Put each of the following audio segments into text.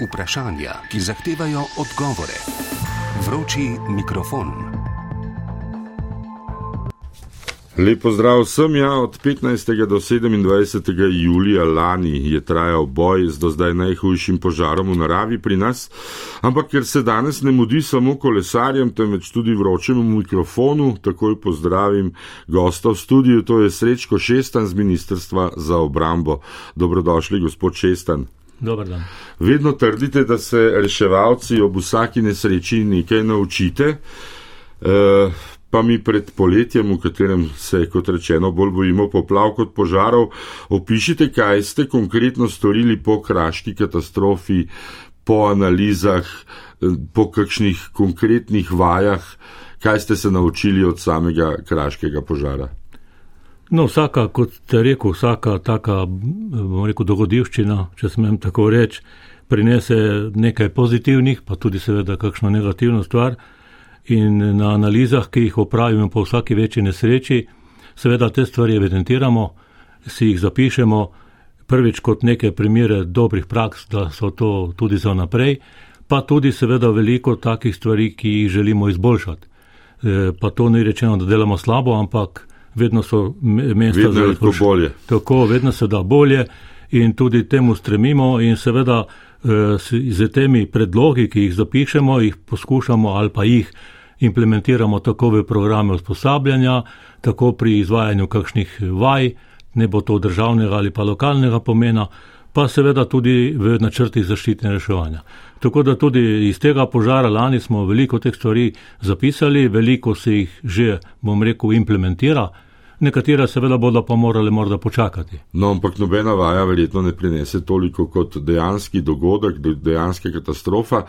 Vprašanja, ki zahtevajo odgovore. Vroči mikrofon. Lepo zdrav vsem, ja, od 15. do 27. julija lani je trajal boj z do zdaj najhujšim požarom v naravi pri nas, ampak ker se danes ne mudi samo kolesarjem, temveč tudi vročemu mikrofonu, takoj pozdravim gosta v studiu, to je Srečko Šestan z Ministrstva za obrambo. Dobrodošli, gospod Šestan. Dobar dan. Vedno trdite, da se reševalci ob vsaki nesreči nekaj naučite. Uh, pa mi pred poletjem, v katerem se, kot rečeno, bolj bojimo poplav kot požarov, opišite, kaj ste konkretno storili po kraški katastrofi, po analizah, po kakšnih konkretnih vajah, kaj ste se naučili od samega kraškega požara. No, vsaka, kot ste rekel, vsaka taka, bomo rekel, dogodivščina, če smem tako reči, prinese nekaj pozitivnih, pa tudi seveda kakšno negativno stvar in na analizah, ki jih opravimo po vsaki večji nesreči, seveda te stvari evidentiramo, si jih zapišemo, prvič kot neke primere dobrih praks, da so to tudi za naprej, pa tudi seveda veliko takih stvari, ki jih želimo izboljšati. E, pa to ni rečeno, da delamo slabo, ampak vedno so mesta za izboljšanje. Tako, vedno se da bolje in tudi temu stremimo in seveda z temi predlogi, ki jih zapišemo, jih poskušamo ali pa jih implementiramo tako v programe usposabljanja, tako pri izvajanju kakšnih vaj, ne bo to državnega ali pa lokalnega pomena, pa seveda tudi v načrtih zaščite in reševanja. Tako da tudi iz tega požara lani smo veliko teh stvari zapisali, veliko se jih že, bom rekel, implementira nekatera seveda bodo pa morali morda počakati. No, ampak nobena vaja verjetno ne prinese toliko kot dejanski dogodek, dejanska katastrofa.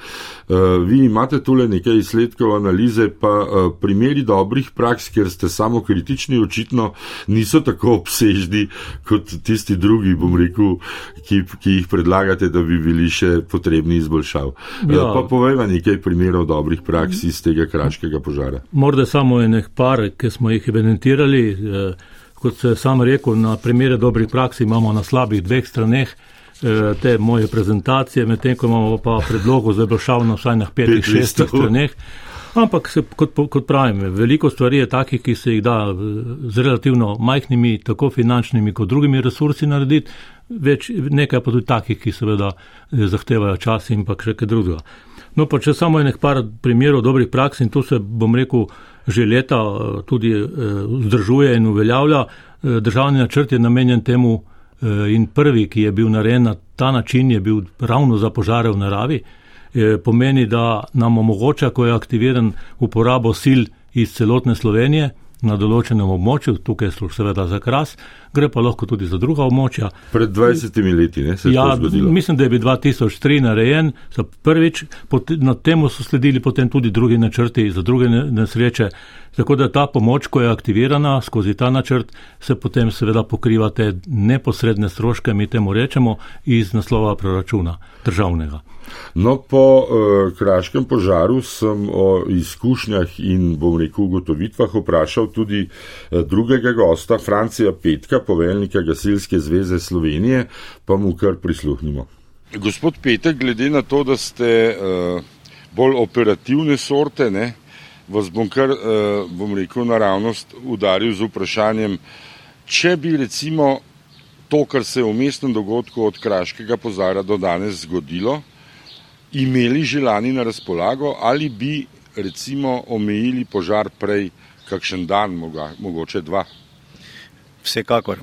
Uh, vi imate tule nekaj izsledkov analize, pa uh, primeri dobrih praks, ker ste samo kritični, očitno niso tako obsežni kot tisti drugi, bom rekel, ki, ki jih predlagate, da bi bili še potrebni izboljšav. Eh, ja. Pa povejva nekaj primerov dobrih praks iz tega kraškega požara. Morda samo enih par, ki smo jih evidentirali. Uh, kot se sam rekel, na primere dobrih praks imamo na slabih dveh straneh eh, te moje prezentacije, medtem ko imamo pa predlogo za boljšav na vsaj na petih, šestih straneh. Ampak, se, kot, kot pravim, veliko stvari je takih, ki se jih da eh, z relativno majhnimi, tako finančnimi kot drugimi resursi narediti, več nekaj pa tudi takih, ki seveda eh, zahtevajo čas in pa še kaj drugega. No, pa če samo enih par primerov dobrih praks in tu se bom rekel, že leta eh, tudi eh, vzdržuje in uveljavlja. Eh, državni načrt je namenjen temu in prvi, ki je bil narejen na ta način, je bil ravno za požare v naravi. Pomeni, da nam omogoča, ko je aktiviran uporabo sil iz celotne Slovenije, na določenem območju, tukaj je seveda za kras, gre pa lahko tudi za druga območja. Pred 20 leti ne, se je ja, to zgodilo. Mislim, da je bil 2003 narejen, so prvič, na temu so sledili potem tudi drugi načrti za druge nesreče. Tako da ta pomoč, ko je aktivirana skozi ta načrt, se potem seveda pokriva te neposredne stroške, mi temu rečemo, iz naslova proračuna državnega. No, po uh, kraškem požaru sem o izkušnjah in, bom rekel, ugotovitvah vprašal tudi uh, drugega gosta, Francija Petka, poveljnika Gasilske zveze Slovenije, pa mu kar prisluhnimo. Gospod Petek, glede na to, da ste uh, bolj operativne sorte, ne, vas bom kar, uh, bom rekel, naravnost udaril z vprašanjem, če bi recimo to, kar se je v mestnem dogodku od kraškega požara do danes zgodilo, imeli že lani na razpolago ali bi recimo omejili požar prej kakšen dan, moga, mogoče dva? Vsekakor.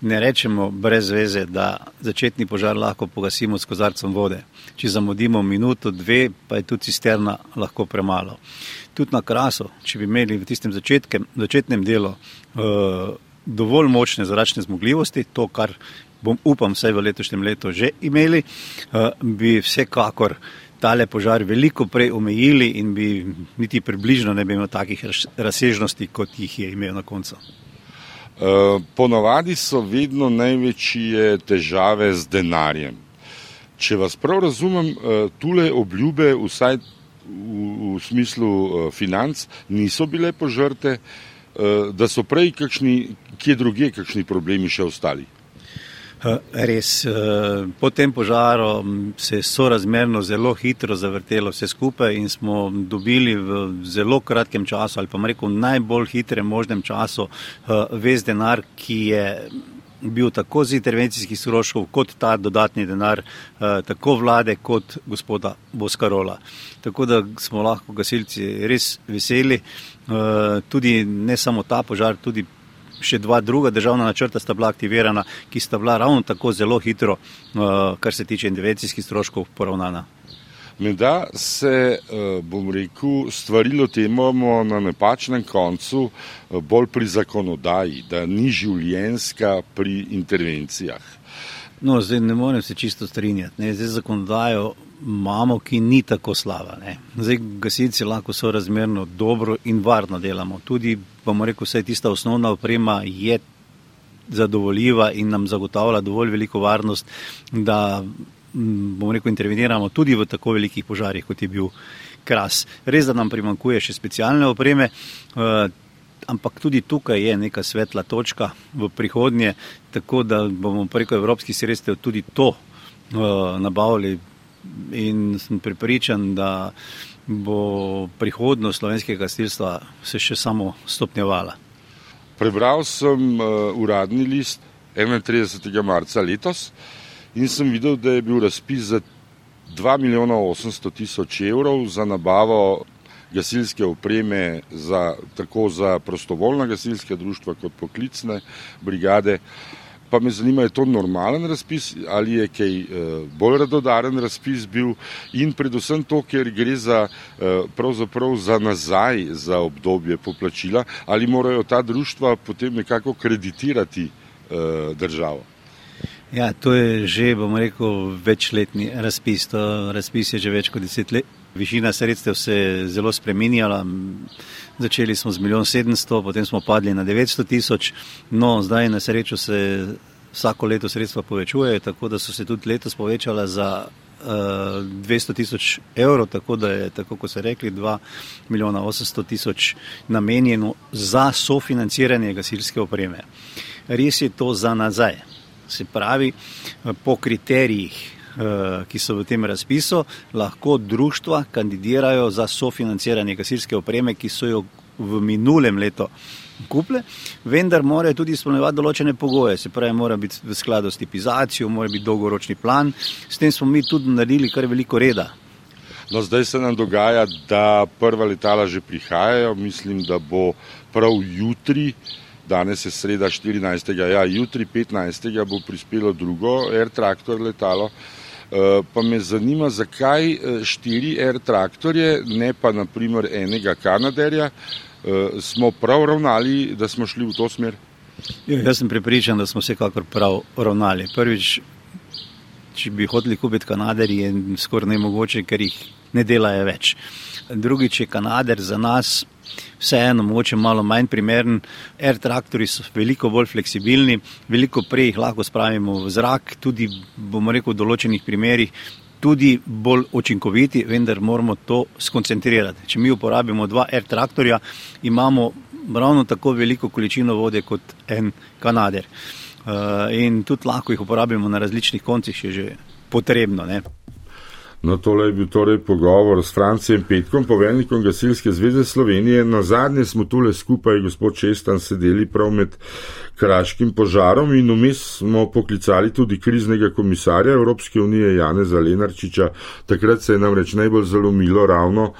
Ne rečemo brez veze, da začetni požar lahko pogasimo s kozarcem vode. Če zamudimo minuto, dve, pa je tudi cisterna lahko premalo. Tudi na krasu, če bi imeli v tistem začetkem, začetnem delu uh, dovolj močne zračne zmogljivosti, to, kar bom upam vsaj v letošnjem letu že imeli, eh, bi vsekakor tale požar veliko prej omejili in bi niti približno ne bi imel takih razsežnosti, kot jih je imel na koncu. Eh, Ponovadi so vedno največje težave z denarjem. Če vas prav razumem, eh, tule obljube, vsaj v, v smislu financ, niso bile požrte, da so prej kakšni, kje druge, kakšni problemi še ostali. Res, po tem požaru se je sorazmerno zelo hitro zavrtelo vse skupaj in smo dobili v zelo kratkem času, ali pa rekel v najbolj hitrem možnem času, ves denar, ki je bil tako z intervencijskih stroškov, kot ta dodatni denar, tako vlade, kot gospoda Boskarola. Tako da smo lahko gasilci res veseli. Tudi ne samo ta požar, tudi še dva druga državna načrta sta bila aktivirana, ki sta bila ravno tako zelo hitro, uh, kar se tiče intervencijskih stroškov, poravnana. Meda se, uh, bom rekel, stvari lotevamo na napačnem koncu, uh, bolj pri zakonodaji, da ni življenska pri intervencijah. No, zdaj ne morem se čisto strinjati. Ne. Zdaj zakonodajo imamo, ki ni tako slaba. Ne. Zdaj gasilci lahko so razmerno dobro in varno delamo. Tudi, bomo rekel, vse tista osnovna oprema je zadovoljiva in nam zagotavlja dovolj veliko varnost, da bomo rekel, interveniramo tudi v tako velikih požarih, kot je bil kras. Res, da nam primankuje še specialne opreme. Uh, ampak tudi tukaj je neka svetla točka v prihodnje, tako da bomo preko evropskih sredstev tudi to uh, nabavili in sem pripričan, da bo prihodnost slovenskega gasilstva se še samo stopnjevala. Prebral sem uh, uradni list 31. marca letos in sem videl, da je bil razpis za 2 milijona 800 tisoč evrov za nabavo gasilske opreme za, tako za prostovoljna gasilska društva kot poklicne brigade. Pa me zanima, je to normalen razpis ali je kaj uh, bolj radodaren razpis bil in predvsem to, ker gre za, uh, pravzaprav za nazaj za obdobje poplačila ali morajo ta društva potem nekako kreditirati uh, državo. Ja, to je že, bomo rekel, večletni razpis. To razpis je že več kot deset let. Višina sredstev se je zelo spremenjala. Začeli smo z milijon sedemsto, potem smo padli na 900 tisoč, no zdaj na srečo se vsako leto sredstva povečujejo, tako da so se tudi letos povečala za uh, eh, 200 tisoč evrov, tako da je, tako kot so rekli, 2 milijona 800 tisoč namenjeno za sofinanciranje gasilske opreme. Res je to za nazaj. Se pravi, po kriterijih Eh, ki so v tem razpisu, lahko društva kandidirajo za sofinanciranje gasilske opreme, ki so jo v minulem letu kupile, vendar morajo tudi izpolnjevati določene pogoje. Se pravi, mora biti v skladu s tipizacijo, mora biti dolgoročni plan. S tem smo mi tudi naredili kar veliko reda. No, zdaj se nam dogaja, da prva letala že prihajajo. Mislim, da bo prav jutri, danes je sreda 14. Ja, jutri 15. bo prispelo drugo Air Tractor letalo. Eh, pa me zanima, zakaj eh, štiri R traktorje, ne pa naprimer enega Kanaderja, eh, smo prav ravnali, da smo šli v to smer? Jo, jaz sem pripričan, da smo vsekakor prav ravnali. Prvič, če bi hoteli kupiti Kanaderje, je skoraj nemogoče, ker jih ne delajo več. Drugič je Kanader za nas vseeno mogoče malo manj primeren. Air traktori so veliko bolj fleksibilni, veliko prej jih lahko spravimo v zrak, tudi bomo rekel v določenih primerjih. Tudi bolj učinkoviti, vendar moramo to skoncentrirati. Če mi uporabimo dva air traktorja, imamo ravno tako veliko količino vode kot en kanader. Uh, in tudi lahko jih uporabimo na različnih koncih, če je že potrebno. Ne? No, tole je bil torej pogovor s Francijem Petkom, poveljnikom Gasilske zveze Slovenije. Na zadnje smo tule skupaj, gospod Čestan, sedeli prav med kraškim požarom in vmes smo poklicali tudi kriznega komisarja Evropske unije Janeza Lenarčiča. Takrat se je nam reč najbolj zalomilo ravno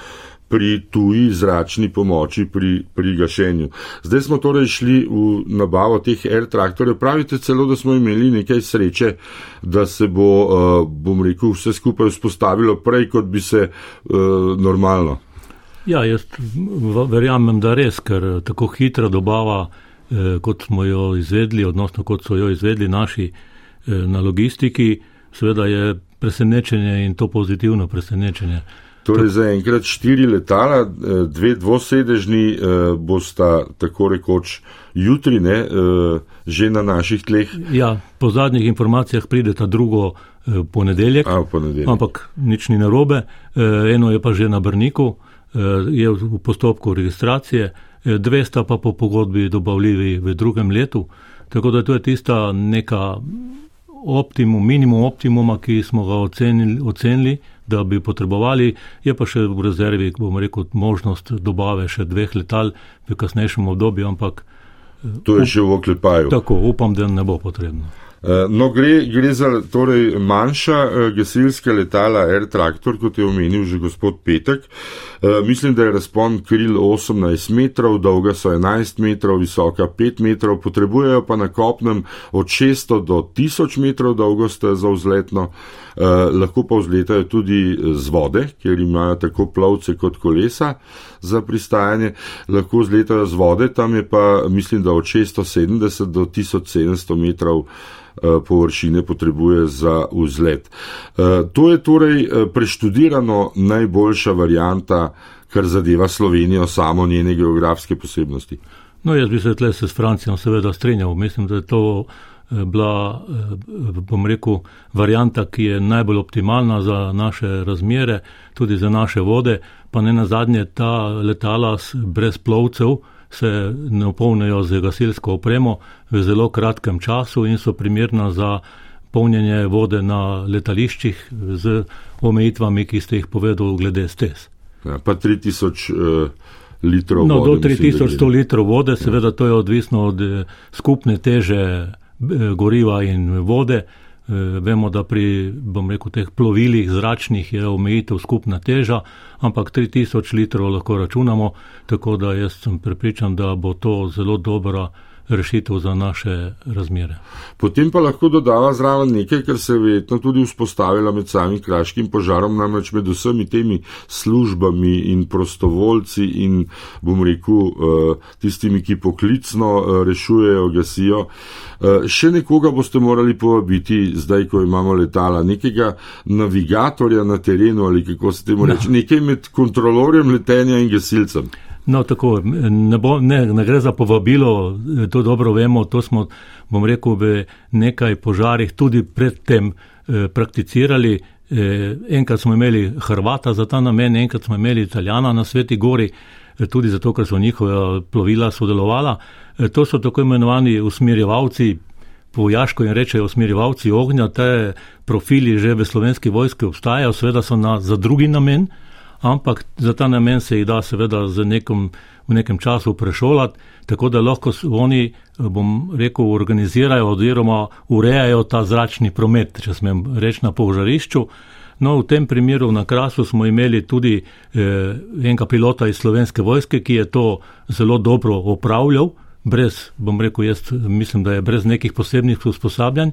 pri tuji zračni pomoči pri, pri gašenju. Zdaj smo torej šli v nabavo teh air traktorjev. Pravite celo, da smo imeli nekaj sreče, da se bo, uh, bom rekel, vse skupaj vzpostavilo prej, kot bi se uh, normalno. Ja, jaz verjamem, da res, ker eh, tako hitra dobava, eh, kot smo jo izvedli, odnosno kot so jo izvedli naši eh, na logistiki, seveda je presenečenje in to pozitivno presenečenje. Torej, za enkrat štiri letala, eh, dve dvosedežni eh, bosta tako rekoč jutri, ne, eh, že na naših tleh. Ja, po zadnjih informacijah pride ta drugo ponedeljek, A, ponedeljek. ampak nič ni narobe. Eno je pa že na Brniku, je v postopku registracije, dve sta pa po pogodbi dobavljivi v drugem letu. Tako da to je tista neka optimum, minimum optimuma, ki smo ga ocenili, ocenili, da bi potrebovali, je pa še v rezervi, bomo rekel, možnost dobave še dveh letal v kasnejšem obdobju, ampak. To je še v oklepaju. Tako, upam, da ne bo potrebno. Eh, no, gre, gre za torej, manjša uh, gasilska letala Air Tractor, kot je omenil že gospod Petek. Uh, mislim, da je razpon kril 18 metrov, dolga so 11 metrov, visoka 5 metrov, potrebujejo pa na kopnem od 600 do 1000 metrov dolgo stezo vzletno. Lahko pa vzletajo tudi z vode, ker imajo tako plovce kot kolesa za pristajanje, lahko vzletajo z vode, tam je pa mislim, da od 670 do 1700 metrov Eh, površine potrebuje za vzlet. Eh, to je torej eh, preštudirano najboljša varijanta, kar zadeva Slovenijo, samo njene geografske posebnosti. No, jaz bi se tle s Francijo seveda strenjal. Mislim, da je to bila, bom rekel, varijanta, ki je najbolj optimalna za naše razmere, tudi za naše vode, pa ne na zadnje ta letala brez plovcev, se napolnijo z gasilsko opremo v zelo kratkem času in so primerna za polnjenje vode na letališčih z omejitvami, ki ste jih povedali glede stez. Ja, pa 3000 uh, litrov no, vode. Do 3100 litrov vode, seveda ja. to je odvisno od eh, skupne teže eh, goriva in vode. Eh, vemo, da pri rekel, teh plovilih zračnih je omejitev skupna teža, ampak 3000 litrov lahko računamo, tako da jaz sem prepričan, da bo to zelo dobra rešitev za naše razmere. Potem pa lahko dodava zraven nekaj, kar se je verjetno tudi vzpostavila med samim kraškim požarom, namreč med vsemi temi službami in prostovoljci in, bom rekel, eh, tistimi, ki poklicno eh, rešujejo, gasijo. Eh, še nekoga boste morali povabiti, zdaj, ko imamo letala, nekega navigatorja na terenu ali kako se temu reče, nekaj med kontrolorjem letenja in gasilcem. No, tako, ne, bo, ne, ne gre za povabilo, to dobro vemo, to smo, bom rekel, v nekaj požarih tudi predtem eh, prakticirali. Eh, enkrat smo imeli Hrvata za ta namen, enkrat smo imeli Italijana na Sveti Gori, eh, tudi zato, ker so njihova plovila sodelovala. Eh, to so tako imenovani usmerjevalci, vojaško in rečejo usmerjevalci ognja, te profili že v slovenski vojski obstajajo, seveda so na, za drugi namen ampak za ta namen se jih da seveda nekom, v nekem času prešolati, tako da lahko oni, bom rekel, organizirajo oziroma urejajo ta zračni promet, če smem reči na požarišču. No, v tem primeru na Krasu smo imeli tudi eh, enega pilota iz slovenske vojske, ki je to zelo dobro opravljal, brez, bom rekel, jaz mislim, da je brez nekih posebnih usposabljanj.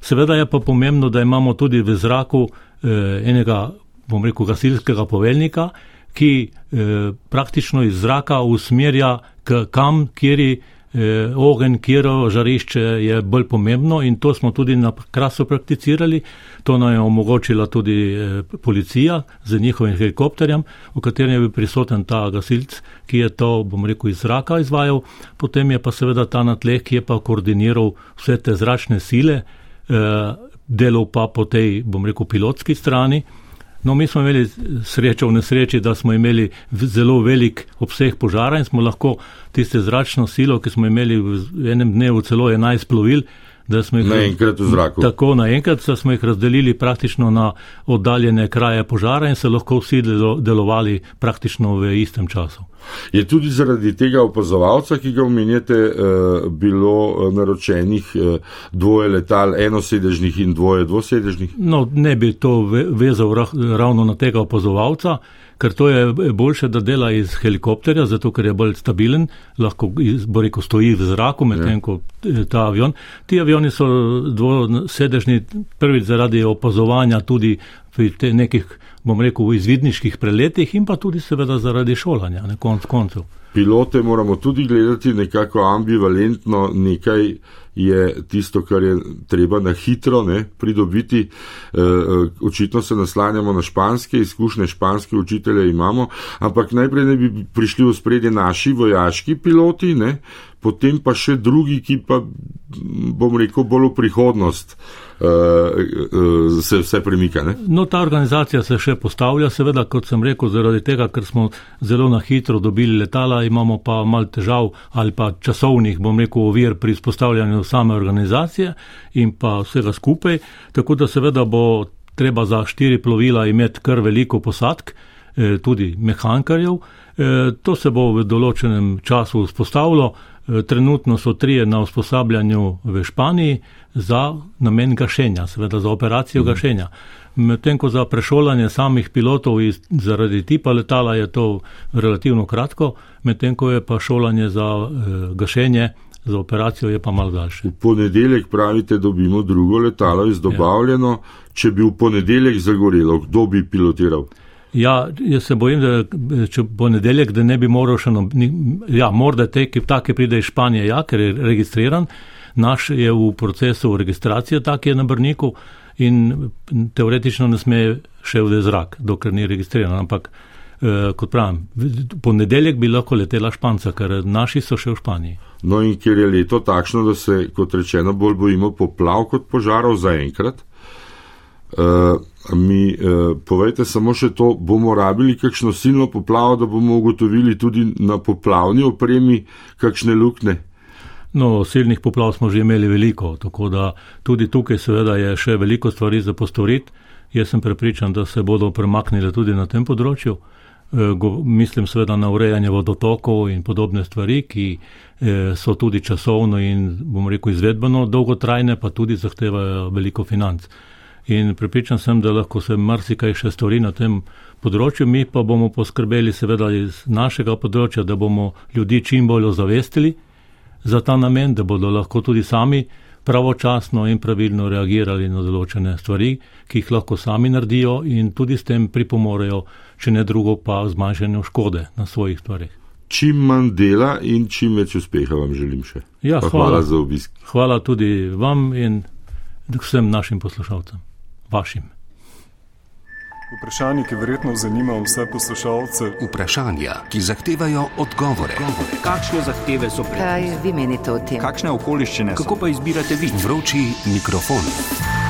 Seveda je pa pomembno, da imamo tudi v zraku eh, enega bom rekel, gasilskega poveljnika, ki eh, praktično iz zraka usmerja k kam, kjer je eh, ogen, kjer žarišče je bolj pomembno in to smo tudi na krasu prakticirali. To nam je omogočila tudi eh, policija z njihovim helikopterjem, v katerem je bil prisoten ta gasilc, ki je to, bom rekel, iz zraka izvajal. Potem je pa seveda ta na tleh, ki je pa koordiniral vse te zračne sile, eh, delal pa po tej, bom rekel, pilotski strani. No, mi smo imeli srečo v nesreči, da smo imeli zelo velik obseg požara in smo lahko tiste zračno silo, ki smo imeli v enem dnevu celo 11 plovil, da smo jih naenkrat v zraku. Tako naenkrat, da smo jih razdelili praktično na oddaljene kraje požara in se lahko vsi delovali praktično v istem času. Je tudi zaradi tega opazovalca, ki ga omenjate, eh, bilo eh, naročenih eh, dvoje letal, enosedežnih in dvoje dvosedežnih? No, ne bi to vezal ravno na tega opazovalca, ker to je boljše, da dela iz helikopterja, zato ker je bolj stabilen, lahko bo rekel stoji v zraku, medtem ja. ko ta avion. Ti avioni so dvosedežni prvič zaradi opazovanja tudi v nekih bom rekel, izvidniških preletih in pa tudi seveda zaradi šolanja, na konc koncev. Pilote moramo tudi gledati nekako ambivalentno, nekaj je tisto, kar je treba na hitro ne, pridobiti. E, očitno se naslanjamo na španske izkušnje, španske učitelje imamo, ampak najprej ne bi prišli v spredje naši vojaški piloti, ne, potem pa še drugi, ki pa, bom rekel, bolj v prihodnost uh, uh, se vse premika. Ne? No, ta organizacija se še postavlja, seveda, kot sem rekel, zaradi tega, ker smo zelo na hitro dobili letala, imamo pa mal težav ali pa časovnih, bom rekel, ovir pri spostavljanju same organizacije in pa vsega skupaj. Tako da seveda bo treba za štiri plovila imeti kar veliko posadk, eh, tudi mehankarjev. Eh, to se bo v določenem času vzpostavilo. Eh, trenutno so trije na usposabljanju v Španiji za namen gašenja, seveda za operacijo mm. gašenja. Medtem ko za prešolanje samih pilotov iz, zaradi tipa letala je to relativno kratko, medtem ko je pa šolanje za eh, gašenje, za operacijo je pa malo daljše. V ponedeljek pravite, dobimo drugo letalo izdobavljeno, ja. če bi v ponedeljek zagorelo, kdo bi pilotiral? Ja, jaz se bojim, da če bo nedeljek, da ne bi moral še, no, ja, morda te, ki take pride iz Španije, ja, ker je registriran, naš je v procesu registracije, tak je na Brniku in teoretično ne sme še v zrak, dokler ni registriran, ampak eh, kot pravim, ponedeljek bi lahko letela Španca, ker naši so še v Španiji. No in ker je leto takšno, da se, kot rečeno, bolj bojimo poplav kot požarov zaenkrat. Uh, mi uh, povejte samo še to, bomo rabili kakšno silno poplavo, da bomo ugotovili tudi na poplavni opremi kakšne lukne? No, silnih poplav smo že imeli veliko, tako da tudi tukaj seveda je še veliko stvari za postoriti. Jaz sem prepričan, da se bodo premaknile tudi na tem področju. E, go, mislim seveda na urejanje vodotokov in podobne stvari, ki e, so tudi časovno in, bom rekel, izvedbeno dolgotrajne, pa tudi zahtevajo veliko financ in pripričan sem, da lahko se marsikaj še stori na tem področju. Mi pa bomo poskrbeli seveda iz našega področja, da bomo ljudi čim bolj ozavestili za ta namen, da bodo lahko tudi sami pravočasno in pravilno reagirali na določene stvari, ki jih lahko sami naredijo in tudi s tem pripomorejo, če ne drugo pa zmanjšanju škode na svojih stvarih. Čim manj dela in čim več uspeha vam želim še. Ja, hvala. hvala za obisk. Hvala tudi vam in vsem našim poslušalcem vašim. Vprašanje, ki verjetno zanima vse poslušalce. Vprašanja, ki zahtevajo odgovore. Kakšne zahteve so pred nami? Kaj vi menite o tem? Kakšne okoliščine? Kako pa izbirate vi? Vroči mikrofon.